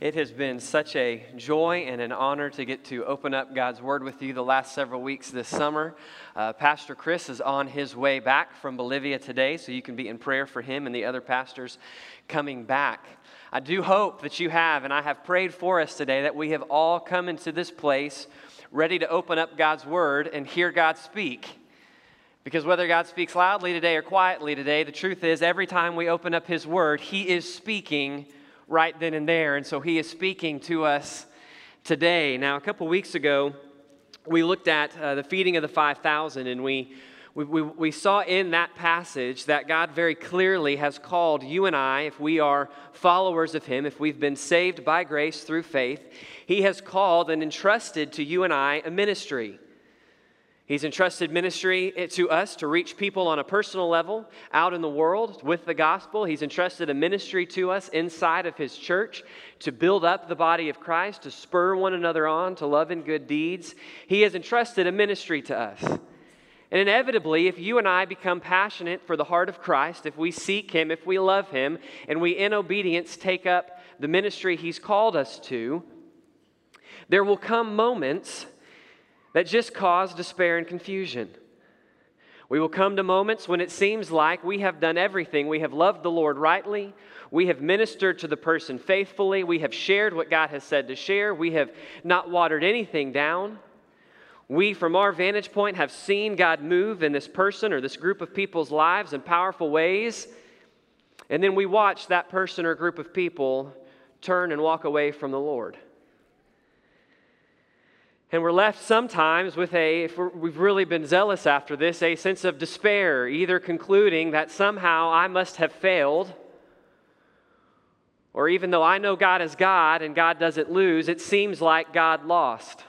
It has been such a joy and an honor to get to open up God's Word with you the last several weeks this summer. Uh, Pastor Chris is on his way back from Bolivia today, so you can be in prayer for him and the other pastors coming back. I do hope that you have, and I have prayed for us today, that we have all come into this place ready to open up God's Word and hear God speak. Because whether God speaks loudly today or quietly today, the truth is, every time we open up His Word, He is speaking right then and there. And so he is speaking to us today. Now, a couple weeks ago, we looked at uh, the feeding of the 5,000, and we, we, we, we saw in that passage that God very clearly has called you and I, if we are followers of Him, if we've been saved by grace through faith, He has called and entrusted to you and I a ministry. He's entrusted ministry to us to reach people on a personal level out in the world with the gospel. He's entrusted a ministry to us inside of His church to build up the body of Christ, to spur one another on to love and good deeds. He has entrusted a ministry to us. And inevitably, if you and I become passionate for the heart of Christ, if we seek Him, if we love Him, and we in obedience take up the ministry He's called us to, there will come moments that just cause despair and confusion. We will come to moments when it seems like we have done everything. We have loved the Lord rightly. We have ministered to the person faithfully. We have shared what God has said to share. We have not watered anything down. We, from our vantage point, have seen God move in this person or this group of people's lives in powerful ways. And then we watch that person or group of people turn and walk away from the Lord. And we're left sometimes with a, if we've really been zealous after this, a sense of despair, either concluding that somehow I must have failed, or even though I know God is God and God doesn't lose, it seems like God lost.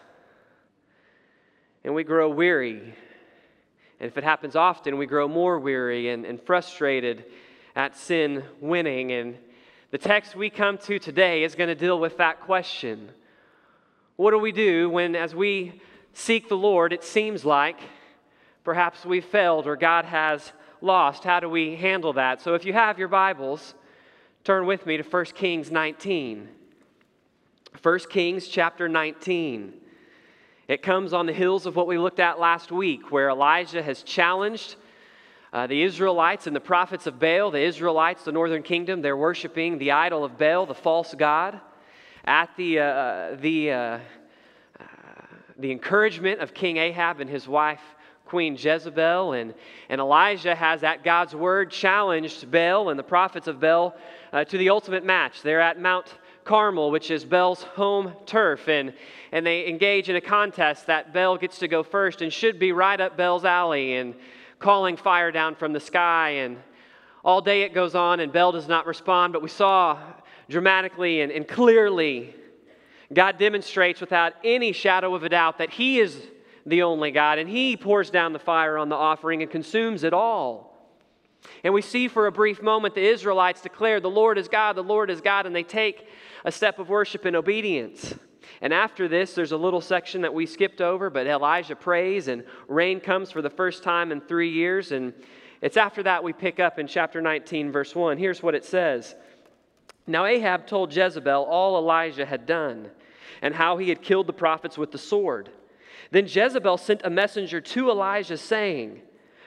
And we grow weary. And if it happens often, we grow more weary and, and frustrated at sin winning. And the text we come to today is going to deal with that question. What do we do when, as we seek the Lord, it seems like perhaps we've failed or God has lost? How do we handle that? So, if you have your Bibles, turn with me to 1 Kings 19. 1 Kings chapter 19. It comes on the heels of what we looked at last week, where Elijah has challenged uh, the Israelites and the prophets of Baal. The Israelites, the northern kingdom, they're worshiping the idol of Baal, the false god at the, uh, the, uh, uh, the encouragement of King Ahab and his wife, Queen Jezebel. And, and Elijah has, at God's word, challenged Baal and the prophets of Baal uh, to the ultimate match. They're at Mount Carmel, which is Baal's home turf. And, and they engage in a contest that Baal gets to go first and should be right up Baal's alley and calling fire down from the sky. And all day it goes on, and Baal does not respond. But we saw dramatically and, and clearly, God demonstrates without any shadow of a doubt that He is the only God, and He pours down the fire on the offering and consumes it all. And we see for a brief moment the Israelites declare, The Lord is God, the Lord is God, and they take a step of worship and obedience. And after this, there's a little section that we skipped over, but Elijah prays, and rain comes for the first time in three years. And it's after that we pick up in chapter 19, verse 1. Here's what it says now Ahab told Jezebel all Elijah had done and how he had killed the prophets with the sword. Then Jezebel sent a messenger to Elijah saying,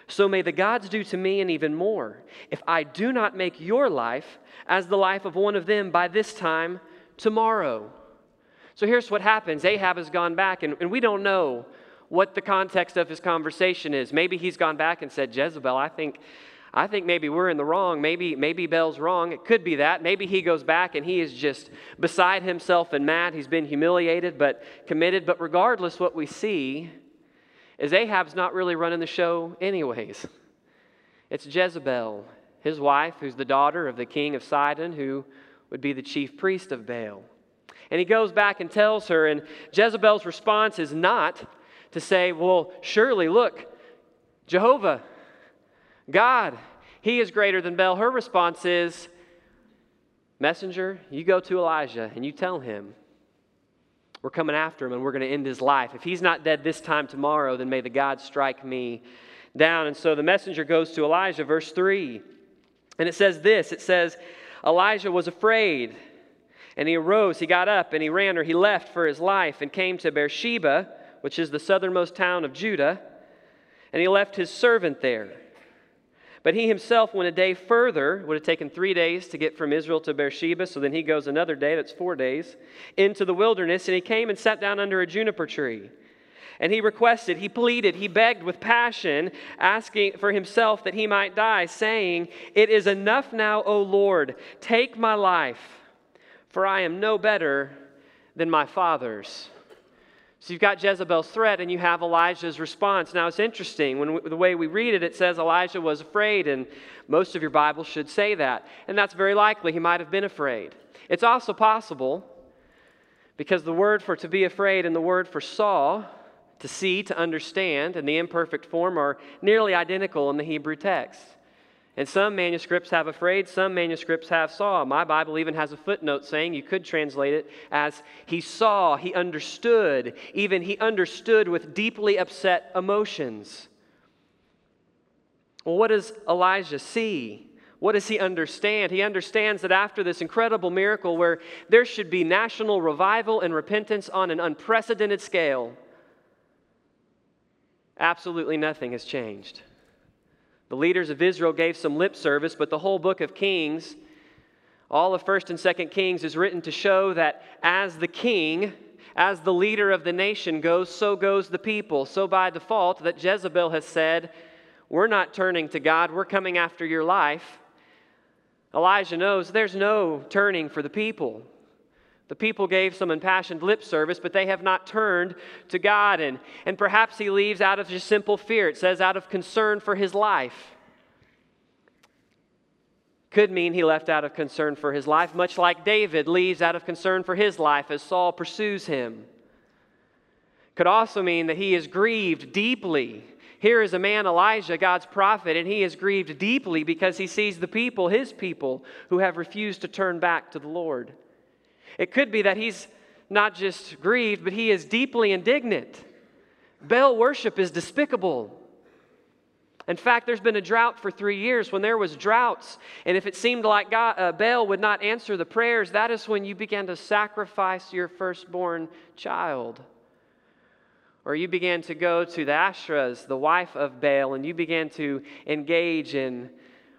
So may the gods do to me and even more, if I do not make your life as the life of one of them by this time tomorrow. So here's what happens Ahab has gone back, and, and we don't know what the context of his conversation is. Maybe he's gone back and said, Jezebel, I think I think maybe we're in the wrong. Maybe, maybe Baal's wrong. It could be that. Maybe he goes back and he is just beside himself and mad. He's been humiliated but committed. But regardless, what we see is Ahab's not really running the show, anyways. It's Jezebel, his wife, who's the daughter of the king of Sidon, who would be the chief priest of Baal. And he goes back and tells her, and Jezebel's response is not to say, Well, surely, look, Jehovah, God, He is greater than Baal. Her response is, Messenger, you go to Elijah and you tell him, we're coming after him and we're going to end his life. If he's not dead this time tomorrow, then may the God strike me down. And so the messenger goes to Elijah, verse 3. And it says this it says, Elijah was afraid And he arose, he got up, and he ran, or he left for his life, and came to Beersheba, which is the southernmost town of Judah, and he left his servant there. But he himself went a day further. Would have taken three days to get from Israel to Beersheba, so then he goes another day, that's four days, into the wilderness, and he came and sat down under a juniper tree. And he requested, he pleaded, he begged with passion, asking for himself that he might die, saying, It is enough now, O Lord, take my life for I am no better than my fathers. So you've got Jezebel's threat and you have Elijah's response. Now it's interesting. When we, the way we read it, it says Elijah was afraid, and most of your Bibles should say that. And that's very likely. He might have been afraid. It's also possible because the word for to be afraid and the word for saw, to see, to understand, and the imperfect form are nearly identical in the Hebrew text. And some manuscripts have afraid, some manuscripts have saw. My Bible even has a footnote saying you could translate it as he saw, he understood, even he understood with deeply upset emotions. Well, what does Elijah see? What does he understand? He understands that after this incredible miracle, where there should be national revival and repentance on an unprecedented scale, absolutely nothing has changed. The leaders of Israel gave some lip service, but the whole book of Kings, all of 1st and 2nd Kings, is written to show that as the king, as the leader of the nation goes, so goes the people. So by default, that Jezebel has said, We're not turning to God, we're coming after your life. Elijah knows there's no turning for the people. The people gave some impassioned lip service, but they have not turned to God. And, and perhaps he leaves out of just simple fear. It says, out of concern for his life. Could mean he left out of concern for his life, much like David leaves out of concern for his life as Saul pursues him. Could also mean that he is grieved deeply. Here is a man, Elijah, God's prophet, and he is grieved deeply because he sees the people, his people, who have refused to turn back to the Lord. It could be that he's not just grieved, but he is deeply indignant. Baal worship is despicable. In fact, there's been a drought for three years. When there was droughts, and if it seemed like God, uh, Baal would not answer the prayers, that is when you began to sacrifice your firstborn child. Or you began to go to the Asherahs, the wife of Baal, and you began to engage in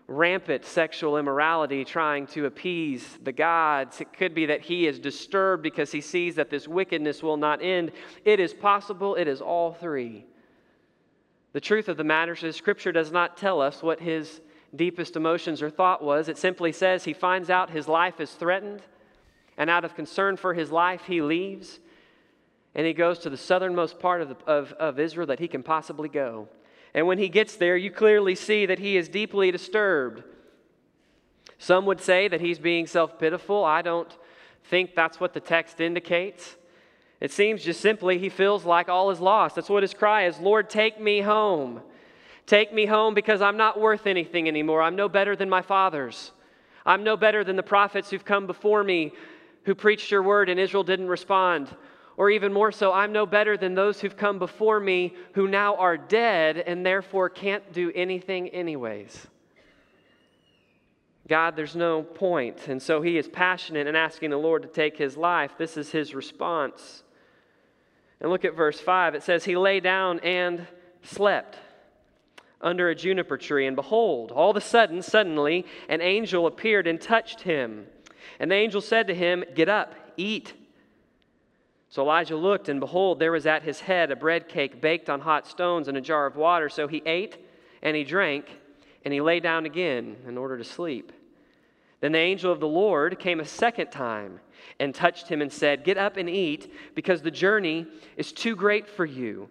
rampant sexual immorality, trying to appease the gods. It could be that he is disturbed because he sees that this wickedness will not end. It is possible, it is all three. The truth of the matter is, Scripture does not tell us what his deepest emotions or thought was. It simply says he finds out his life is threatened, and out of concern for his life, he leaves and he goes to the southernmost part of, the, of, of Israel that he can possibly go. And when he gets there, you clearly see that he is deeply disturbed. Some would say that he's being self pitiful. I don't think that's what the text indicates. It seems just simply he feels like all is lost. That's what his cry is Lord, take me home. Take me home because I'm not worth anything anymore. I'm no better than my fathers. I'm no better than the prophets who've come before me who preached your word and Israel didn't respond. Or even more so, I'm no better than those who've come before me who now are dead and therefore can't do anything, anyways. God, there's no point. And so he is passionate in asking the Lord to take his life. This is his response. And look at verse 5. It says, He lay down and slept under a juniper tree. And behold, all of a sudden, suddenly, an angel appeared and touched him. And the angel said to him, Get up, eat. So Elijah looked, and behold, there was at his head a bread cake baked on hot stones and a jar of water. So he ate and he drank, and he lay down again in order to sleep. Then the angel of the Lord came a second time and touched him and said, Get up and eat, because the journey is too great for you.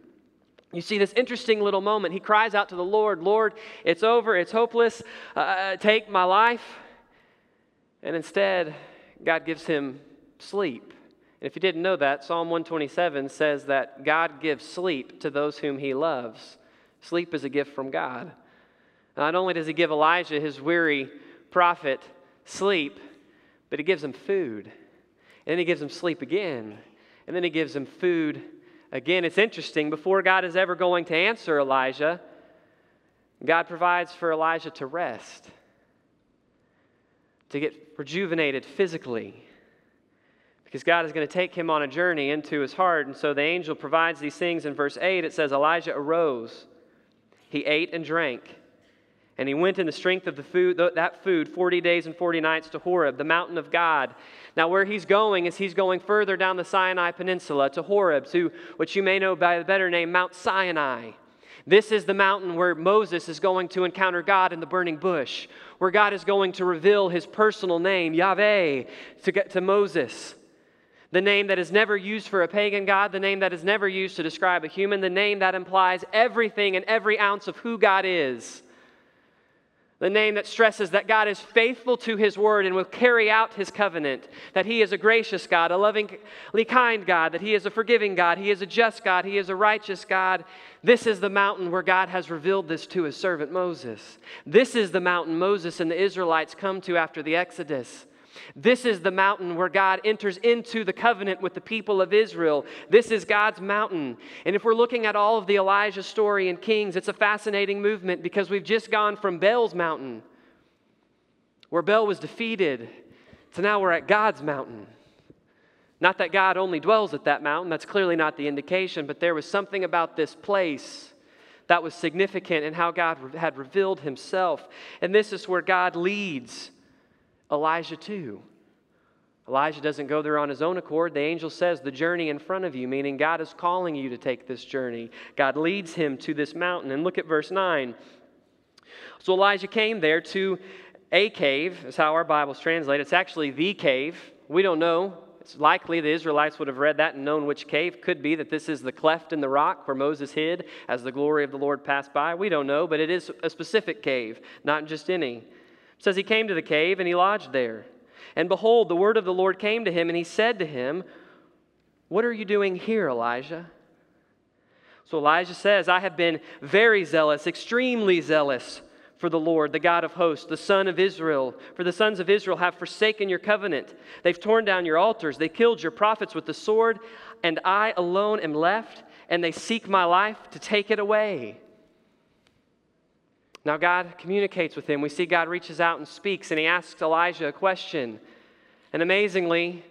You see this interesting little moment. He cries out to the Lord, Lord, it's over, it's hopeless, uh, take my life. And instead, God gives him sleep. If you didn't know that, Psalm 127 says that God gives sleep to those whom he loves. Sleep is a gift from God. Not only does he give Elijah, his weary prophet, sleep, but he gives him food. And then he gives him sleep again. And then he gives him food again. It's interesting. Before God is ever going to answer Elijah, God provides for Elijah to rest, to get rejuvenated physically because God is going to take him on a journey into his heart. And so the angel provides these things in verse 8. It says, Elijah arose, he ate and drank. And he went in the strength of the food, that food 40 days and 40 nights to Horeb, the mountain of God. Now, where he's going is he's going further down the Sinai Peninsula to Horeb, to what you may know by the better name, Mount Sinai. This is the mountain where Moses is going to encounter God in the burning bush, where God is going to reveal his personal name, Yahweh, to, get to Moses the name that is never used for a pagan God, the name that is never used to describe a human, the name that implies everything and every ounce of who God is. The name that stresses that God is faithful to his word and will carry out his covenant, that he is a gracious God, a lovingly kind God, that he is a forgiving God, he is a just God, he is a righteous God. This is the mountain where God has revealed this to his servant Moses. This is the mountain Moses and the Israelites come to after the Exodus. This is the mountain where God enters into the covenant with the people of Israel. This is God's mountain. And if we're looking at all of the Elijah story in Kings, it's a fascinating movement because we've just gone from Baal's mountain, where Baal was defeated, to now we're at God's mountain. Not that God only dwells at that mountain, that's clearly not the indication, but there was something about this place that was significant in how God had revealed himself. And this is where God leads Elijah too. Elijah doesn't go there on his own accord. The angel says, The journey in front of you, meaning God is calling you to take this journey. God leads him to this mountain. And look at verse 9. So Elijah came there to a cave, is how our Bibles translate. It's actually the cave. We don't know. It's likely the Israelites would have read that and known which cave. Could be that this is the cleft in the rock where Moses hid as the glory of the Lord passed by. We don't know, but it is a specific cave, not just any says he came to the cave and he lodged there. And behold, the word of the Lord came to him, and he said to him, What are you doing here, Elijah? So Elijah says, I have been very zealous, extremely zealous for the Lord, the God of hosts, the Son of Israel. For the sons of Israel have forsaken your covenant. They've torn down your altars. They killed your prophets with the sword, and I alone am left, and they seek my life to take it away. Now, God communicates with him. We see God reaches out and speaks, and he asks Elijah a question. And amazingly,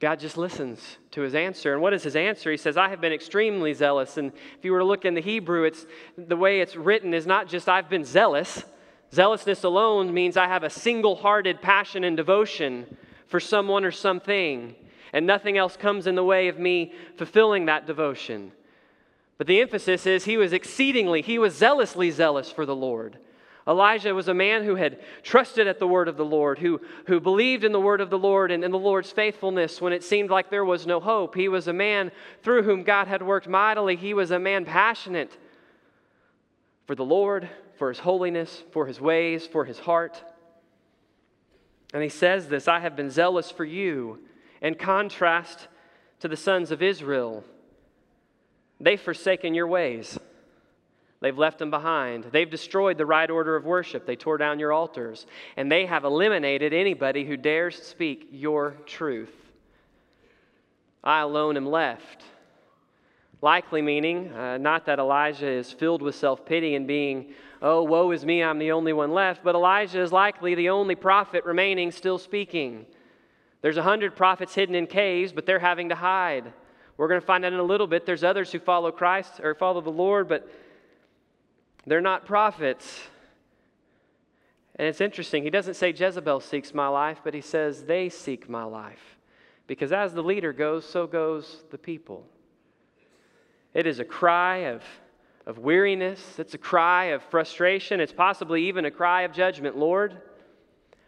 God just listens to his answer. And what is his answer? He says, I have been extremely zealous. And if you were to look in the Hebrew, it's the way it's written is not just I've been zealous. Zealousness alone means I have a single hearted passion and devotion for someone or something. And nothing else comes in the way of me fulfilling that devotion. But the emphasis is he was exceedingly, he was zealously zealous for the Lord. Elijah was a man who had trusted at the word of the Lord, who, who believed in the word of the Lord and in the Lord's faithfulness when it seemed like there was no hope. He was a man through whom God had worked mightily. He was a man passionate for the Lord, for his holiness, for his ways, for his heart. And he says this I have been zealous for you, in contrast to the sons of Israel They've forsaken your ways. They've left them behind. They've destroyed the right order of worship. They tore down your altars. And they have eliminated anybody who dares speak your truth. I alone am left. Likely meaning, uh, not that Elijah is filled with self pity and being, oh, woe is me, I'm the only one left, but Elijah is likely the only prophet remaining still speaking. There's a hundred prophets hidden in caves, but they're having to hide. We're going to find out in a little bit. There's others who follow Christ or follow the Lord, but they're not prophets. And it's interesting. He doesn't say Jezebel seeks my life, but he says they seek my life. Because as the leader goes, so goes the people. It is a cry of, of weariness, it's a cry of frustration, it's possibly even a cry of judgment. Lord,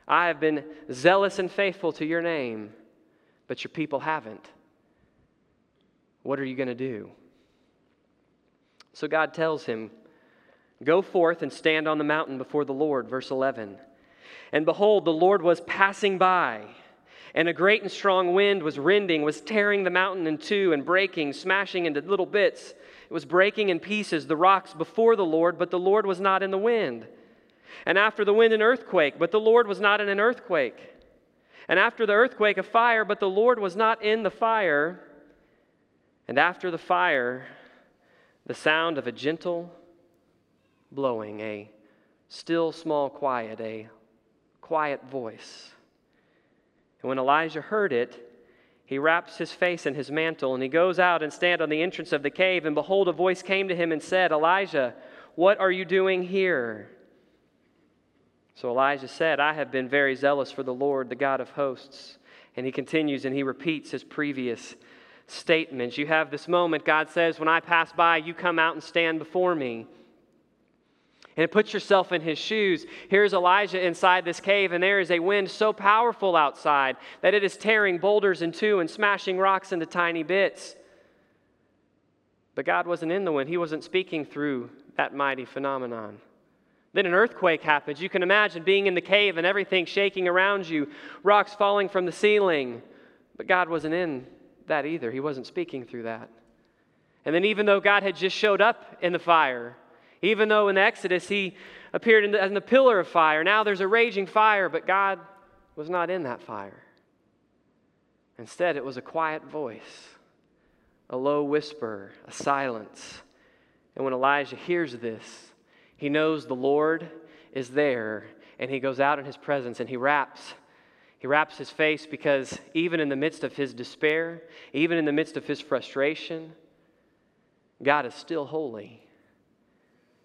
I have been zealous and faithful to your name, but your people haven't. What are you going to do? So God tells him, Go forth and stand on the mountain before the Lord. Verse 11. And behold, the Lord was passing by, and a great and strong wind was rending, was tearing the mountain in two and breaking, smashing into little bits. It was breaking in pieces the rocks before the Lord, but the Lord was not in the wind. And after the wind, an earthquake, but the Lord was not in an earthquake. And after the earthquake, a fire, but the Lord was not in the fire. And after the fire, the sound of a gentle blowing, a still small quiet, a quiet voice. And when Elijah heard it, he wraps his face in his mantle, and he goes out and stand on the entrance of the cave. And behold, a voice came to him and said, Elijah, what are you doing here? So Elijah said, I have been very zealous for the Lord, the God of hosts. And he continues and he repeats his previous statements. You have this moment, God says, When I pass by, you come out and stand before me. And put yourself in his shoes. Here's Elijah inside this cave, and there is a wind so powerful outside that it is tearing boulders in two and smashing rocks into tiny bits. But God wasn't in the wind, He wasn't speaking through that mighty phenomenon. Then an earthquake happens. You can imagine being in the cave and everything shaking around you, rocks falling from the ceiling. But God wasn't in that either. He wasn't speaking through that. And then, even though God had just showed up in the fire, even though in the Exodus he appeared in the, in the pillar of fire, now there's a raging fire, but God was not in that fire. Instead, it was a quiet voice, a low whisper, a silence. And when Elijah hears this, he knows the Lord is there, and he goes out in his presence and he wraps. He wraps his face because even in the midst of his despair, even in the midst of his frustration, God is still holy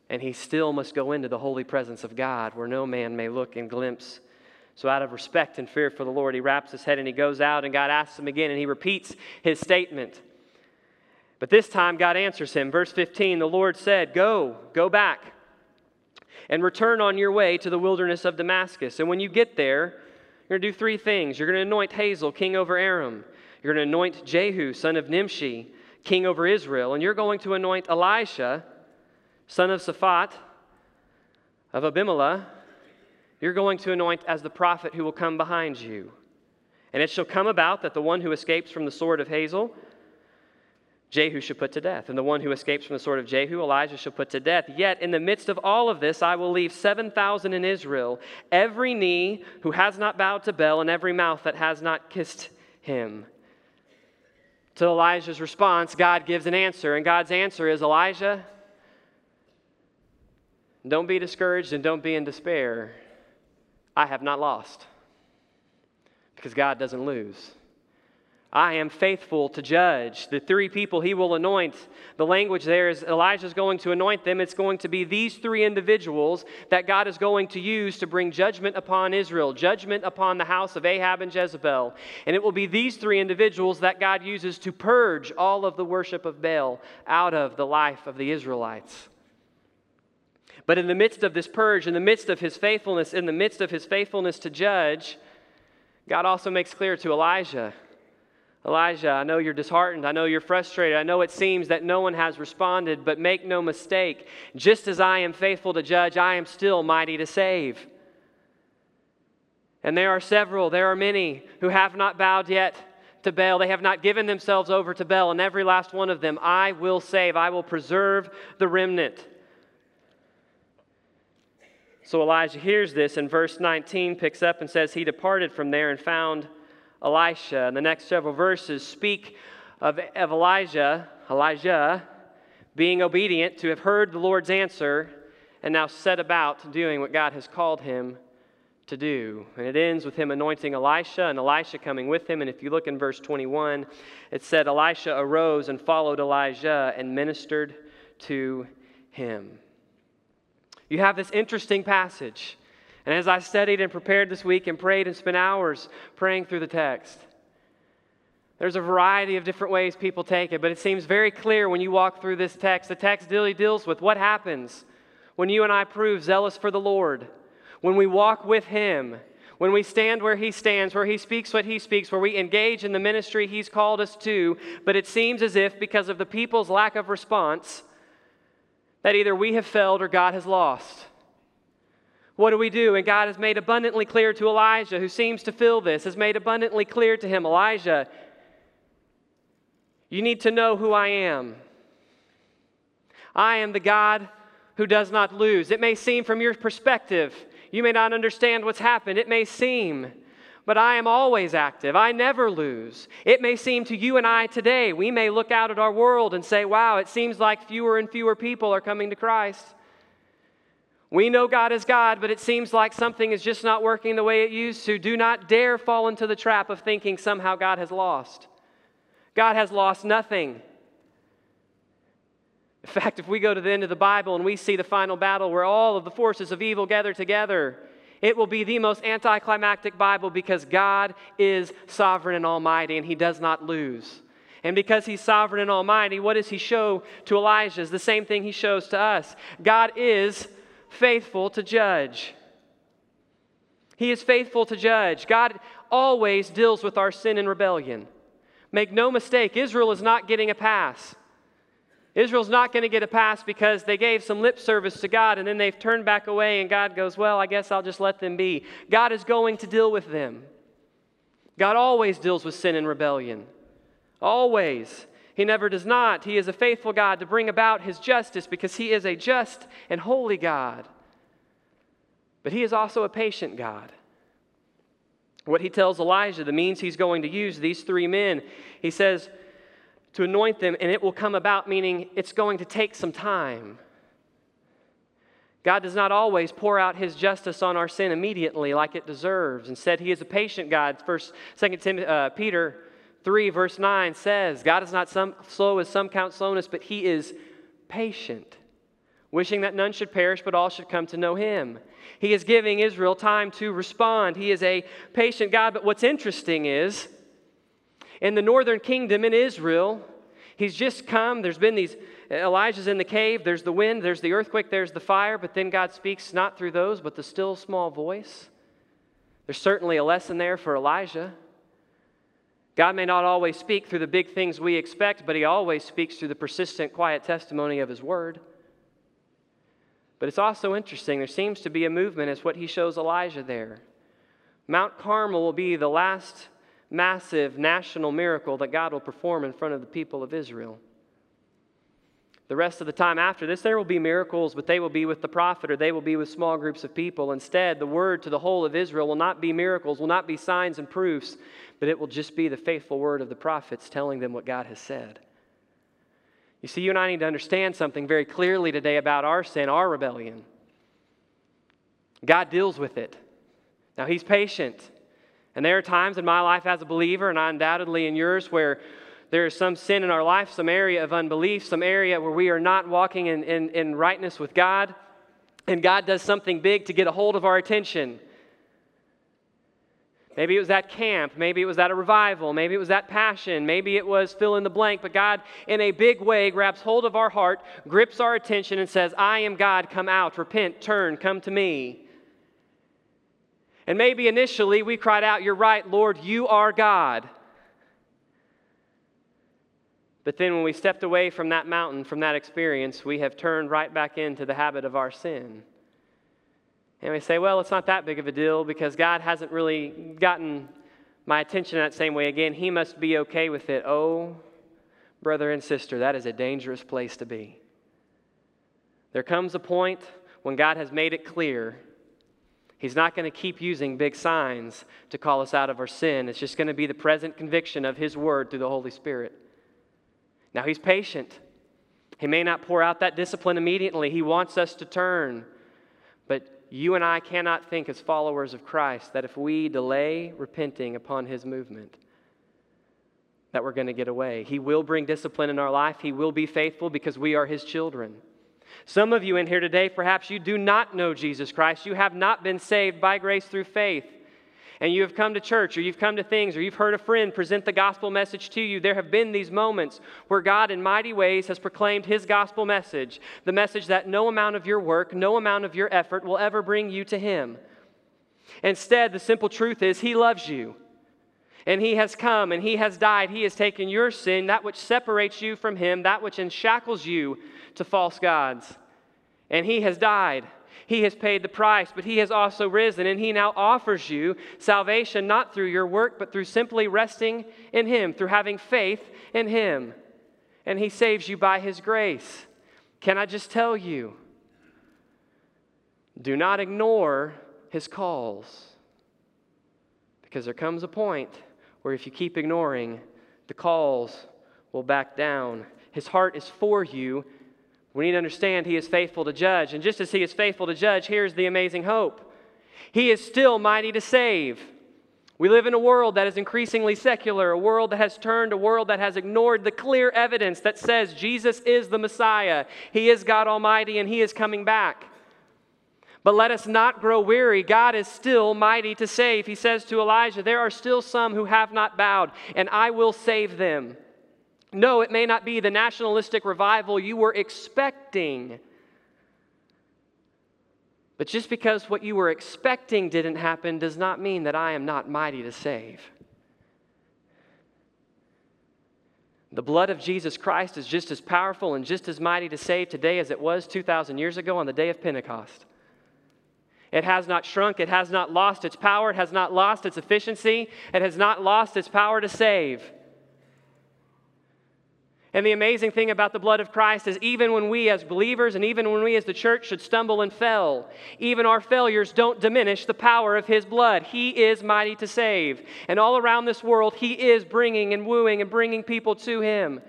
and he still must go into the holy presence of God where no man may look and glimpse. So, out of respect and fear for the Lord, he wraps his head and he goes out, and God asks him again, and he repeats his statement. But this time, God answers him. Verse 15 The Lord said, Go, go back, and return on your way to the wilderness of Damascus. And when you get there, you're going to do three things. You're going to anoint Hazael, king over Aram. You're going to anoint Jehu, son of Nimshi, king over Israel. And you're going to anoint Elisha son of Shaphat of Abel-meholah, you're going to anoint as the prophet who will come behind you. And it shall come about that the one who escapes from the sword of Hazael, Jehu shall put to death. And the one who escapes from the sword of Jehu, Elijah shall put to death. Yet in the midst of all of this, I will leave 7,000 in Israel, every knee who has not bowed to Baal, and every mouth that has not kissed him. To Elijah's response, God gives an answer. And God's answer is Elijah, don't be discouraged and don't be in despair. I have not lost because God doesn't lose. I am faithful to judge. The three people he will anoint, the language there is Elijah's going to anoint them. It's going to be these three individuals that God is going to use to bring judgment upon Israel, judgment upon the house of Ahab and Jezebel. And it will be these three individuals that God uses to purge all of the worship of Baal out of the life of the Israelites. But in the midst of this purge, in the midst of his faithfulness, in the midst of his faithfulness to judge, God also makes clear to Elijah Elijah, I know you're disheartened. I know you're frustrated. I know it seems that no one has responded, but make no mistake. Just as I am faithful to judge, I am still mighty to save. And there are several, there are many who have not bowed yet to Baal. They have not given themselves over to Baal, and every last one of them I will save. I will preserve the remnant. So Elijah hears this, and verse 19 picks up and says, He departed from there and found Elisha. And the next several verses speak of, of Elijah, Elijah, being obedient to have heard the Lord's answer and now set about doing what God has called him to do. And it ends with him anointing Elisha and Elisha coming with him. And if you look in verse 21, it said, Elisha arose and followed Elijah and ministered to him you have this interesting passage. And as I studied and prepared this week and prayed and spent hours praying through the text, there's a variety of different ways people take it, but it seems very clear when you walk through this text. The text really deals with what happens when you and I prove zealous for the Lord, when we walk with Him, when we stand where He stands, where He speaks what He speaks, where we engage in the ministry He's called us to. But it seems as if, because of the people's lack of response, that either we have failed or God has lost. What do we do? And God has made abundantly clear to Elijah, who seems to feel this, has made abundantly clear to him Elijah, you need to know who I am. I am the God who does not lose. It may seem from your perspective, you may not understand what's happened. It may seem but I am always active. I never lose. It may seem to you and I today, we may look out at our world and say, wow, it seems like fewer and fewer people are coming to Christ. We know God is God, but it seems like something is just not working the way it used to. Do not dare fall into the trap of thinking somehow God has lost. God has lost nothing. In fact, if we go to the end of the Bible and we see the final battle where all of the forces of evil gather together, it will be the most anticlimactic Bible because God is sovereign and almighty and he does not lose. And because he's sovereign and almighty, what does he show to Elijah? Is the same thing he shows to us. God is faithful to judge. He is faithful to judge. God always deals with our sin and rebellion. Make no mistake, Israel is not getting a pass. Israel's not going to get a pass because they gave some lip service to God and then they've turned back away, and God goes, Well, I guess I'll just let them be. God is going to deal with them. God always deals with sin and rebellion. Always. He never does not. He is a faithful God to bring about his justice because he is a just and holy God. But he is also a patient God. What he tells Elijah, the means he's going to use, these three men, he says, to anoint them, and it will come about, meaning it's going to take some time. God does not always pour out his justice on our sin immediately like it deserves. Instead, he is a patient God. First, Second Timothy, uh, Peter 3, verse 9 says, God is not some, slow as some count slowness, but he is patient, wishing that none should perish, but all should come to know him. He is giving Israel time to respond. He is a patient God. But what's interesting is, in the northern kingdom in Israel, he's just come. There's been these, Elijah's in the cave. There's the wind, there's the earthquake, there's the fire. But then God speaks not through those, but the still small voice. There's certainly a lesson there for Elijah. God may not always speak through the big things we expect, but he always speaks through the persistent, quiet testimony of his word. But it's also interesting. There seems to be a movement, as what he shows Elijah there. Mount Carmel will be the last massive national miracle that God will perform in front of the people of Israel. The rest of the time after this, there will be miracles, but they will be with the prophet or they will be with small groups of people. Instead, the word to the whole of Israel will not be miracles, will not be signs and proofs, but it will just be the faithful word of the prophets telling them what God has said. You see, you and I need to understand something very clearly today about our sin, our rebellion. God deals with it. Now, He's patient. And there are times in my life as a believer, and undoubtedly in yours, where there is some sin in our life, some area of unbelief, some area where we are not walking in, in, in rightness with God, and God does something big to get a hold of our attention. Maybe it was that camp. Maybe it was that revival. Maybe it was that passion. Maybe it was fill in the blank. But God, in a big way, grabs hold of our heart, grips our attention, and says, I am God. Come out, repent, turn, come to me. And maybe initially we cried out, You're right, Lord, you are God. But then when we stepped away from that mountain, from that experience, we have turned right back into the habit of our sin. And we say, well, it's not that big of a deal because God hasn't really gotten my attention that same way again. He must be okay with it. Oh, brother and sister, that is a dangerous place to be. There comes a point when God has made it clear He's not going to keep using big signs to call us out of our sin. It's just going to be the present conviction of His Word through the Holy Spirit. Now, He's patient. He may not pour out that discipline immediately. He wants us to turn. But you and I cannot think as followers of Christ that if we delay repenting upon his movement, that we're going to get away. He will bring discipline in our life. He will be faithful because we are his children. Some of you in here today, perhaps you do not know Jesus Christ. You have not been saved by grace through faith and you have come to church or you've come to things or you've heard a friend present the gospel message to you, there have been these moments where God, in mighty ways, has proclaimed his gospel message the message that no amount of your work, no amount of your effort will ever bring you to him. Instead, the simple truth is he loves you. And he has come and he has died. He has taken your sin, that which separates you from him, that which enshackles you to false gods. And he has died. He has paid the price, but He has also risen, and He now offers you salvation not through your work, but through simply resting in Him, through having faith in Him. And He saves you by His grace. Can I just tell you? Do not ignore His calls. Because there comes a point where if you keep ignoring, the calls will back down. His heart is for you, we need to understand He is faithful to judge. And just as He is faithful to judge, here's the amazing hope He is still mighty to save. We live in a world that is increasingly secular, a world that has turned, a world that has ignored the clear evidence that says Jesus is the Messiah. He is God Almighty and He is coming back. But let us not grow weary. God is still mighty to save. He says to Elijah, There are still some who have not bowed, and I will save them. No, it may not be the nationalistic revival you were expecting. But just because what you were expecting didn't happen does not mean that I am not mighty to save. The blood of Jesus Christ is just as powerful and just as mighty to save today as it was 2,000 years ago on the day of Pentecost. It has not shrunk, it has not lost its power, it has not lost its efficiency, it has not lost its power to save. And the amazing thing about the blood of Christ is even when we as believers and even when we as the church should stumble and fail, even our failures don't diminish the power of His blood. He is mighty to save. And all around this world, He is bringing and wooing and bringing people to Him.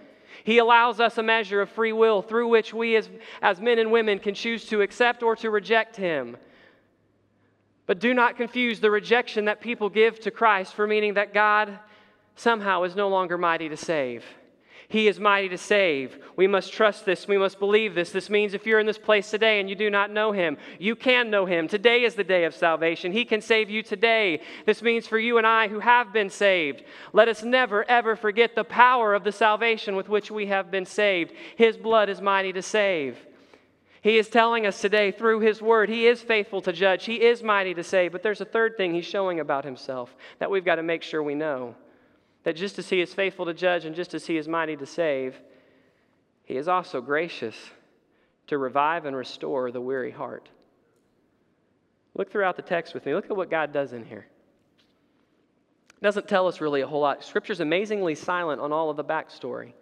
He allows us a measure of free will through which we as, as men and women can choose to accept or to reject Him. But do not confuse the rejection that people give to Christ for meaning that God somehow is no longer mighty to save. He is mighty to save. We must trust this. We must believe this. This means if you're in this place today and you do not know Him, you can know Him. Today is the day of salvation. He can save you today. This means for you and I who have been saved, let us never, ever forget the power of the salvation with which we have been saved. His blood is mighty to save. He is telling us today through His Word, He is faithful to judge, He is mighty to save. But there's a third thing He's showing about Himself that we've got to make sure we know that just as he is faithful to judge and just as he is mighty to save, he is also gracious to revive and restore the weary heart. Look throughout the text with me. Look at what God does in here. It doesn't tell us really a whole lot. Scripture's amazingly silent on all of the backstory.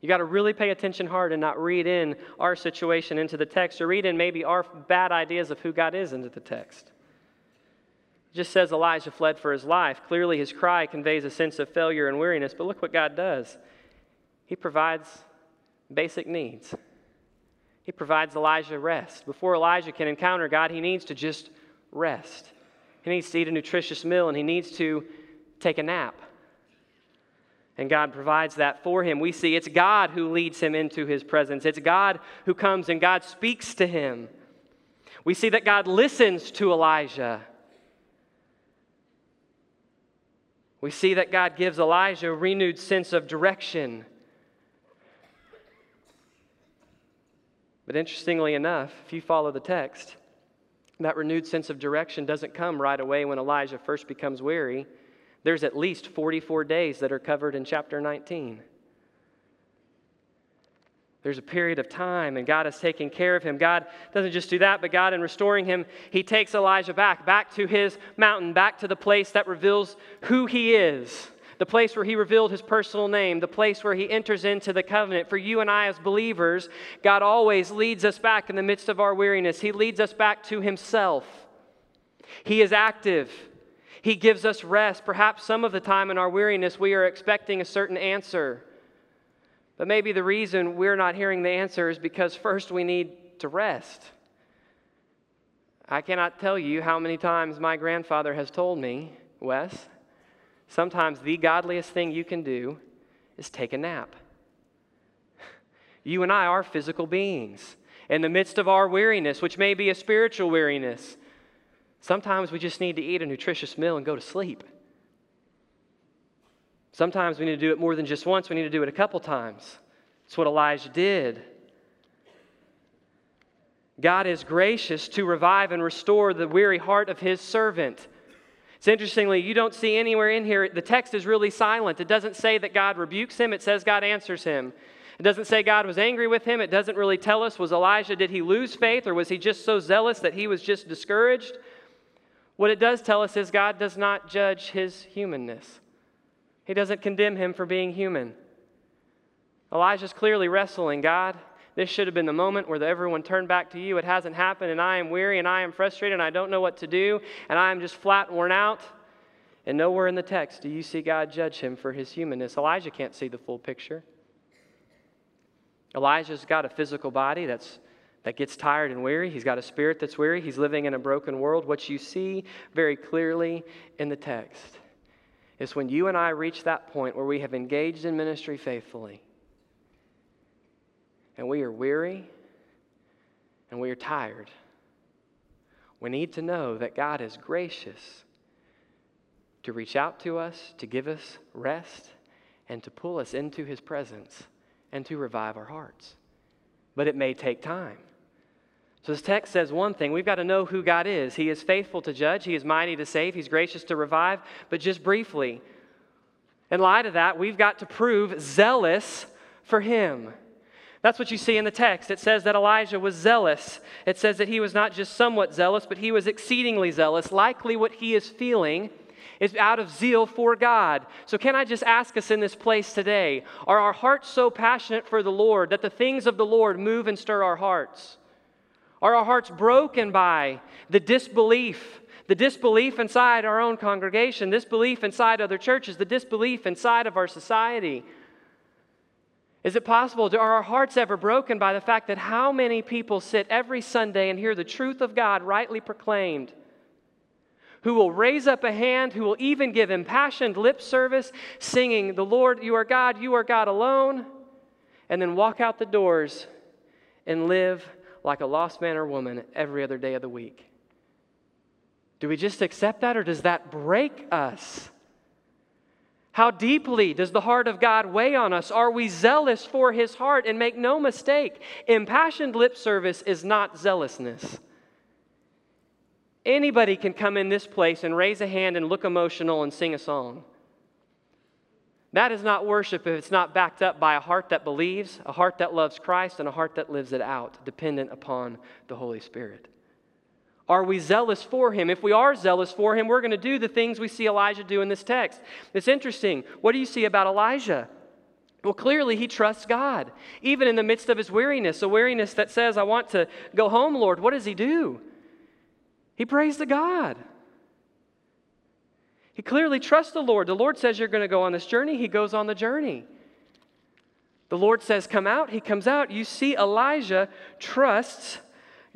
You got to really pay attention hard and not read in our situation into the text or read in maybe our bad ideas of who God is into the text. Just says Elijah fled for his life. Clearly, his cry conveys a sense of failure and weariness, but look what God does. He provides basic needs. He provides Elijah rest. Before Elijah can encounter God, he needs to just rest. He needs to eat a nutritious meal and he needs to take a nap. And God provides that for him. We see it's God who leads him into his presence, it's God who comes and God speaks to him. We see that God listens to Elijah. We see that God gives Elijah a renewed sense of direction. But interestingly enough, if you follow the text, that renewed sense of direction doesn't come right away when Elijah first becomes weary. There's at least 44 days that are covered in chapter 19. There's a period of time, and God is taking care of him. God doesn't just do that, but God, in restoring him, he takes Elijah back, back to his mountain, back to the place that reveals who he is, the place where he revealed his personal name, the place where he enters into the covenant. For you and I, as believers, God always leads us back in the midst of our weariness. He leads us back to himself. He is active. He gives us rest. Perhaps some of the time in our weariness, we are expecting a certain answer. But maybe the reason we're not hearing the answer is because first we need to rest. I cannot tell you how many times my grandfather has told me, Wes, sometimes the godliest thing you can do is take a nap. You and I are physical beings. In the midst of our weariness, which may be a spiritual weariness, sometimes we just need to eat a nutritious meal and go to sleep. Sometimes we need to do it more than just once, we need to do it a couple times. That's what Elijah did. God is gracious to revive and restore the weary heart of his servant. It's interestingly, you don't see anywhere in here, the text is really silent. It doesn't say that God rebukes him, it says God answers him. It doesn't say God was angry with him. It doesn't really tell us was Elijah, did he lose faith or was he just so zealous that he was just discouraged? What it does tell us is God does not judge his humanness. He doesn't condemn him for being human. Elijah's clearly wrestling God. This should have been the moment where everyone turned back to you. It hasn't happened, and I am weary, and I am frustrated, and I don't know what to do, and I am just flat worn out. And nowhere in the text do you see God judge him for his humanness. Elijah can't see the full picture. Elijah's got a physical body that's, that gets tired and weary. He's got a spirit that's weary. He's living in a broken world. What you see very clearly in the text is when you and I reach that point where we have engaged in ministry faithfully and we are weary and we are tired. We need to know that God is gracious to reach out to us, to give us rest, and to pull us into His presence and to revive our hearts. But it may take time. So this text says one thing we've got to know who God is. He is faithful to judge, He is mighty to save, He's gracious to revive. But just briefly, in light of that, we've got to prove zealous for Him. That's what you see in the text. It says that Elijah was zealous. It says that he was not just somewhat zealous, but he was exceedingly zealous. Likely, what he is feeling is out of zeal for God. So, can I just ask us in this place today are our hearts so passionate for the Lord that the things of the Lord move and stir our hearts? Are our hearts broken by the disbelief? The disbelief inside our own congregation, disbelief inside other churches, the disbelief inside of our society. Is it possible? Are our hearts ever broken by the fact that how many people sit every Sunday and hear the truth of God rightly proclaimed? Who will raise up a hand, who will even give impassioned lip service, singing, The Lord, you are God, you are God alone, and then walk out the doors and live like a lost man or woman every other day of the week? Do we just accept that, or does that break us? How deeply does the heart of God weigh on us? Are we zealous for his heart? And make no mistake, impassioned lip service is not zealousness. Anybody can come in this place and raise a hand and look emotional and sing a song. That is not worship if it's not backed up by a heart that believes, a heart that loves Christ, and a heart that lives it out, dependent upon the Holy Spirit. Are we zealous for him? If we are zealous for him, we're going to do the things we see Elijah do in this text. It's interesting. What do you see about Elijah? Well, clearly he trusts God, even in the midst of his weariness, a weariness that says, I want to go home, Lord. What does he do? He prays to God. He clearly trusts the Lord. The Lord says, You're going to go on this journey. He goes on the journey. The Lord says, Come out. He comes out. You see, Elijah trusts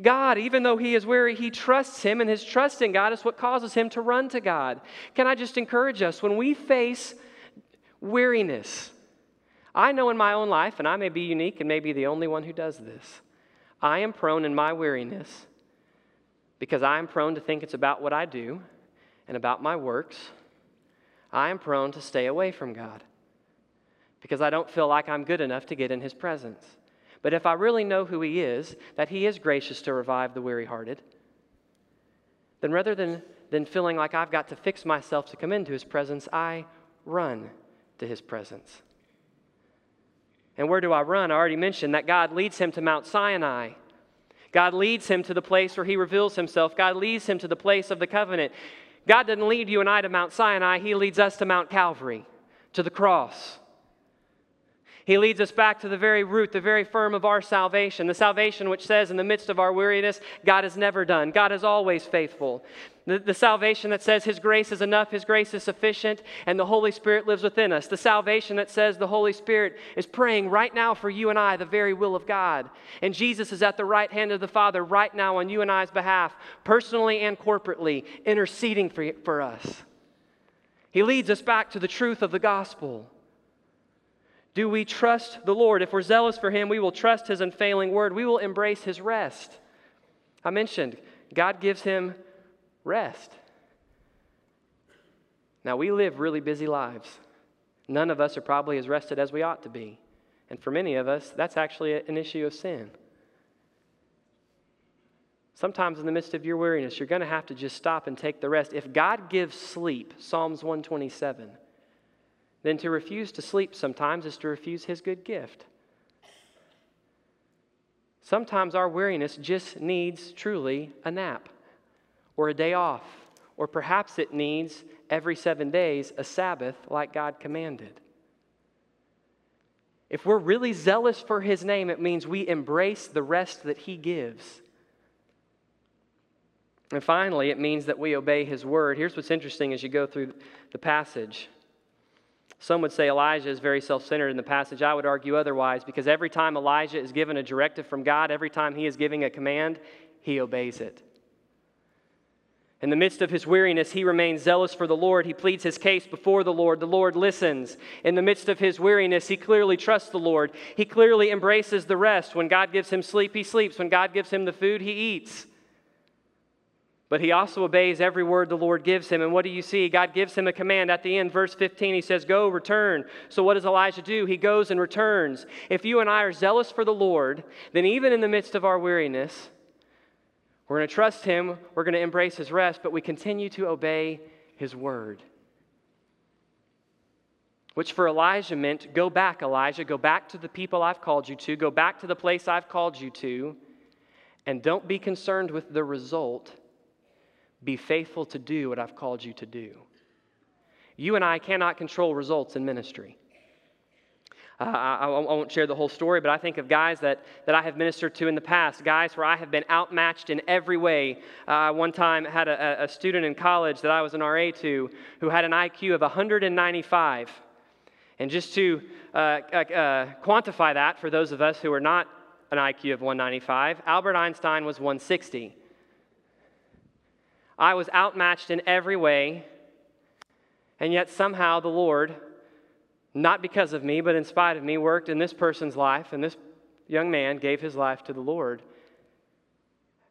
God, even though he is weary, he trusts him, and his trust in God is what causes him to run to God. Can I just encourage us when we face weariness? I know in my own life, and I may be unique and may be the only one who does this. I am prone in my weariness because I am prone to think it's about what I do and about my works. I am prone to stay away from God because I don't feel like I'm good enough to get in his presence. But if I really know who He is, that He is gracious to revive the weary hearted, then rather than, than feeling like I've got to fix myself to come into His presence, I run to His presence. And where do I run? I already mentioned that God leads him to Mount Sinai. God leads him to the place where he reveals himself. God leads him to the place of the covenant. God doesn't lead you and I to Mount Sinai, he leads us to Mount Calvary, to the cross. He leads us back to the very root, the very firm of our salvation, the salvation which says, in the midst of our weariness, God is never done. God is always faithful. The, the, salvation that says His grace is enough, His grace is sufficient, and the Holy Spirit lives within us. The salvation that says the Holy Spirit is praying right now for you and I the very will of God. And Jesus is at the right hand of the Father right now on you and I's behalf, personally and corporately, interceding for, for us. He leads us back to the truth of the gospel. Do we trust the Lord? If we're zealous for Him, we will trust His unfailing word. We will embrace His rest. I mentioned God gives Him rest. Now, we live really busy lives. None of us are probably as rested as we ought to be. And for many of us, that's actually an issue of sin. Sometimes in the midst of your weariness, you're going to have to just stop and take the rest. If God gives sleep, Psalms 127, then to refuse to sleep sometimes is to refuse His good gift. Sometimes our weariness just needs truly a nap or a day off, or perhaps it needs every seven days a Sabbath like God commanded. If we're really zealous for His name, it means we embrace the rest that He gives. And finally, it means that we obey His word. Here's what's interesting as you go through the passage. Some would say Elijah is very self centered in the passage. I would argue otherwise because every time Elijah is given a directive from God, every time he is giving a command, he obeys it. In the midst of his weariness, he remains zealous for the Lord. He pleads his case before the Lord. The Lord listens. In the midst of his weariness, he clearly trusts the Lord. He clearly embraces the rest. When God gives him sleep, he sleeps. When God gives him the food, he eats. But he also obeys every word the Lord gives him. And what do you see? God gives him a command at the end, verse 15. He says, Go, return. So what does Elijah do? He goes and returns. If you and I are zealous for the Lord, then even in the midst of our weariness, we're going to trust Him, we're going to embrace His rest, but we continue to obey His word. Which for Elijah meant go back, Elijah, go back to the people I've called you to, go back to the place I've called you to, and don't be concerned with the result. Be faithful to do what I've called you to do. You and I cannot control results in ministry. Uh, I, I, won't share the whole story, but I think of guys that, that I have ministered to in the past, guys where I have been outmatched in every way. Uh, one time had a, a, student in college that I was an RA to who had an IQ of 195. And just to uh, uh, uh, quantify that for those of us who are not an IQ of 195, Albert Einstein was 160. I was outmatched in every way, and yet somehow the Lord not because of me, but in spite of me, worked in this person's life, and this young man gave his life to the Lord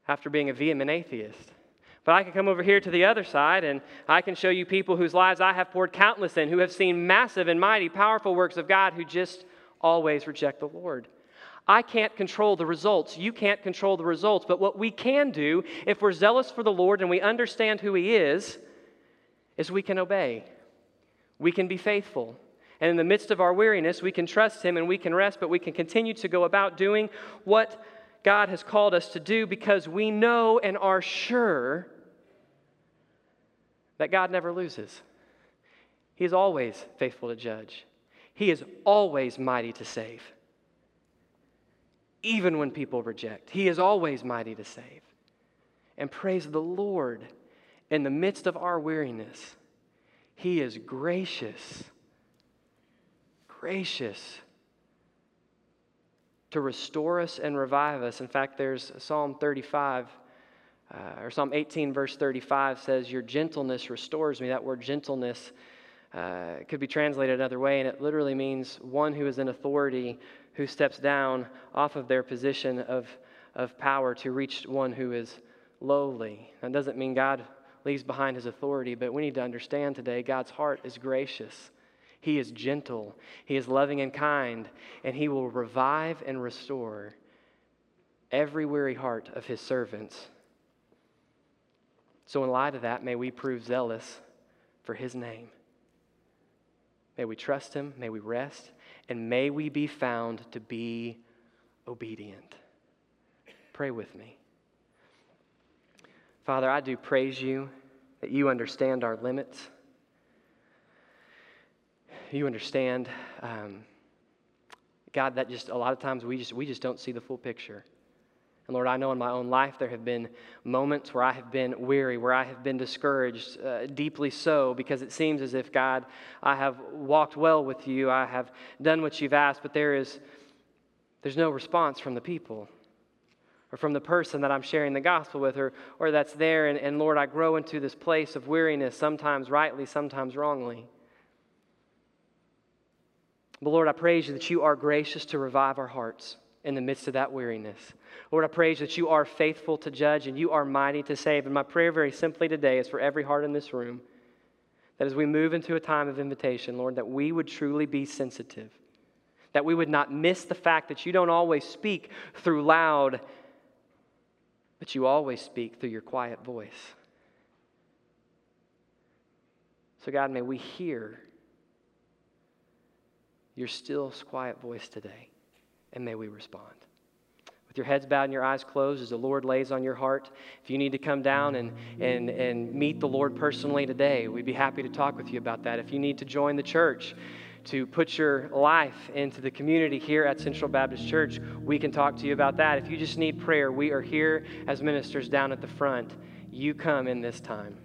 after being a vehement atheist. But I can come over here to the other side and I can show you people whose lives I have poured countless in, who have seen massive and mighty, powerful works of God, who just always reject the Lord. I can't control the results. You can't control the results. But what we can do, if we're zealous for the Lord and we understand who He is, is we can obey. We can be faithful. And in the midst of our weariness, we can trust Him and we can rest, but we can continue to go about doing what God has called us to do because we know and are sure that God never loses. He is always faithful to judge, He is always mighty to save. Even when people reject, He is always mighty to save. And praise the Lord, in the midst of our weariness, He is gracious gracious to restore us and revive us. In fact, there's Psalm 35. Uh, or Psalm 18, verse 35 says, Your gentleness restores me. That word gentleness uh, could be translated another way, and it literally means one who is in authority who steps down off of their position of, of power to reach one who is lowly. That doesn't mean God leaves behind his authority, but we need to understand today God's heart is gracious. He is gentle, He is loving and kind, and He will revive and restore every weary heart of His servants. So, in light of that, may we prove zealous for His name. May we trust Him, may we rest, and may we be found to be obedient. Pray with me. Father, I do praise you that you understand our limits you understand, um, God, that just a lot of times we just, we just don't see the full picture. And Lord, I know in my own life there have been moments where I have been weary, where I have been discouraged, uh, deeply so, because it seems as if, God, I have walked well with you, I have done what you've asked, but there is there's no response from the people or from the person that I'm sharing the gospel with, or, or that's there. And, and Lord, I grow into this place of weariness, sometimes rightly, sometimes wrongly. But Lord, I praise you that you are gracious to revive our hearts in the midst of that weariness. Lord, I praise that you are faithful to judge and you are mighty to save. And my prayer, very simply today, is for every heart in this room that as we move into a time of invitation, Lord, that we would truly be sensitive, that we would not miss the fact that you don't always speak through loud, but you always speak through your quiet voice. So, God, may we hear your still, quiet voice today, and may we respond. With your heads bowed and your eyes closed, as the Lord lays on your heart, if you need to come down and, and, and meet the Lord personally today, we'd be happy to talk with you about that. If you need to join the church, to put your life into the community here at Central Baptist Church, we can talk to you about that. If you just need prayer, we are here as ministers down at the front. You come in this time.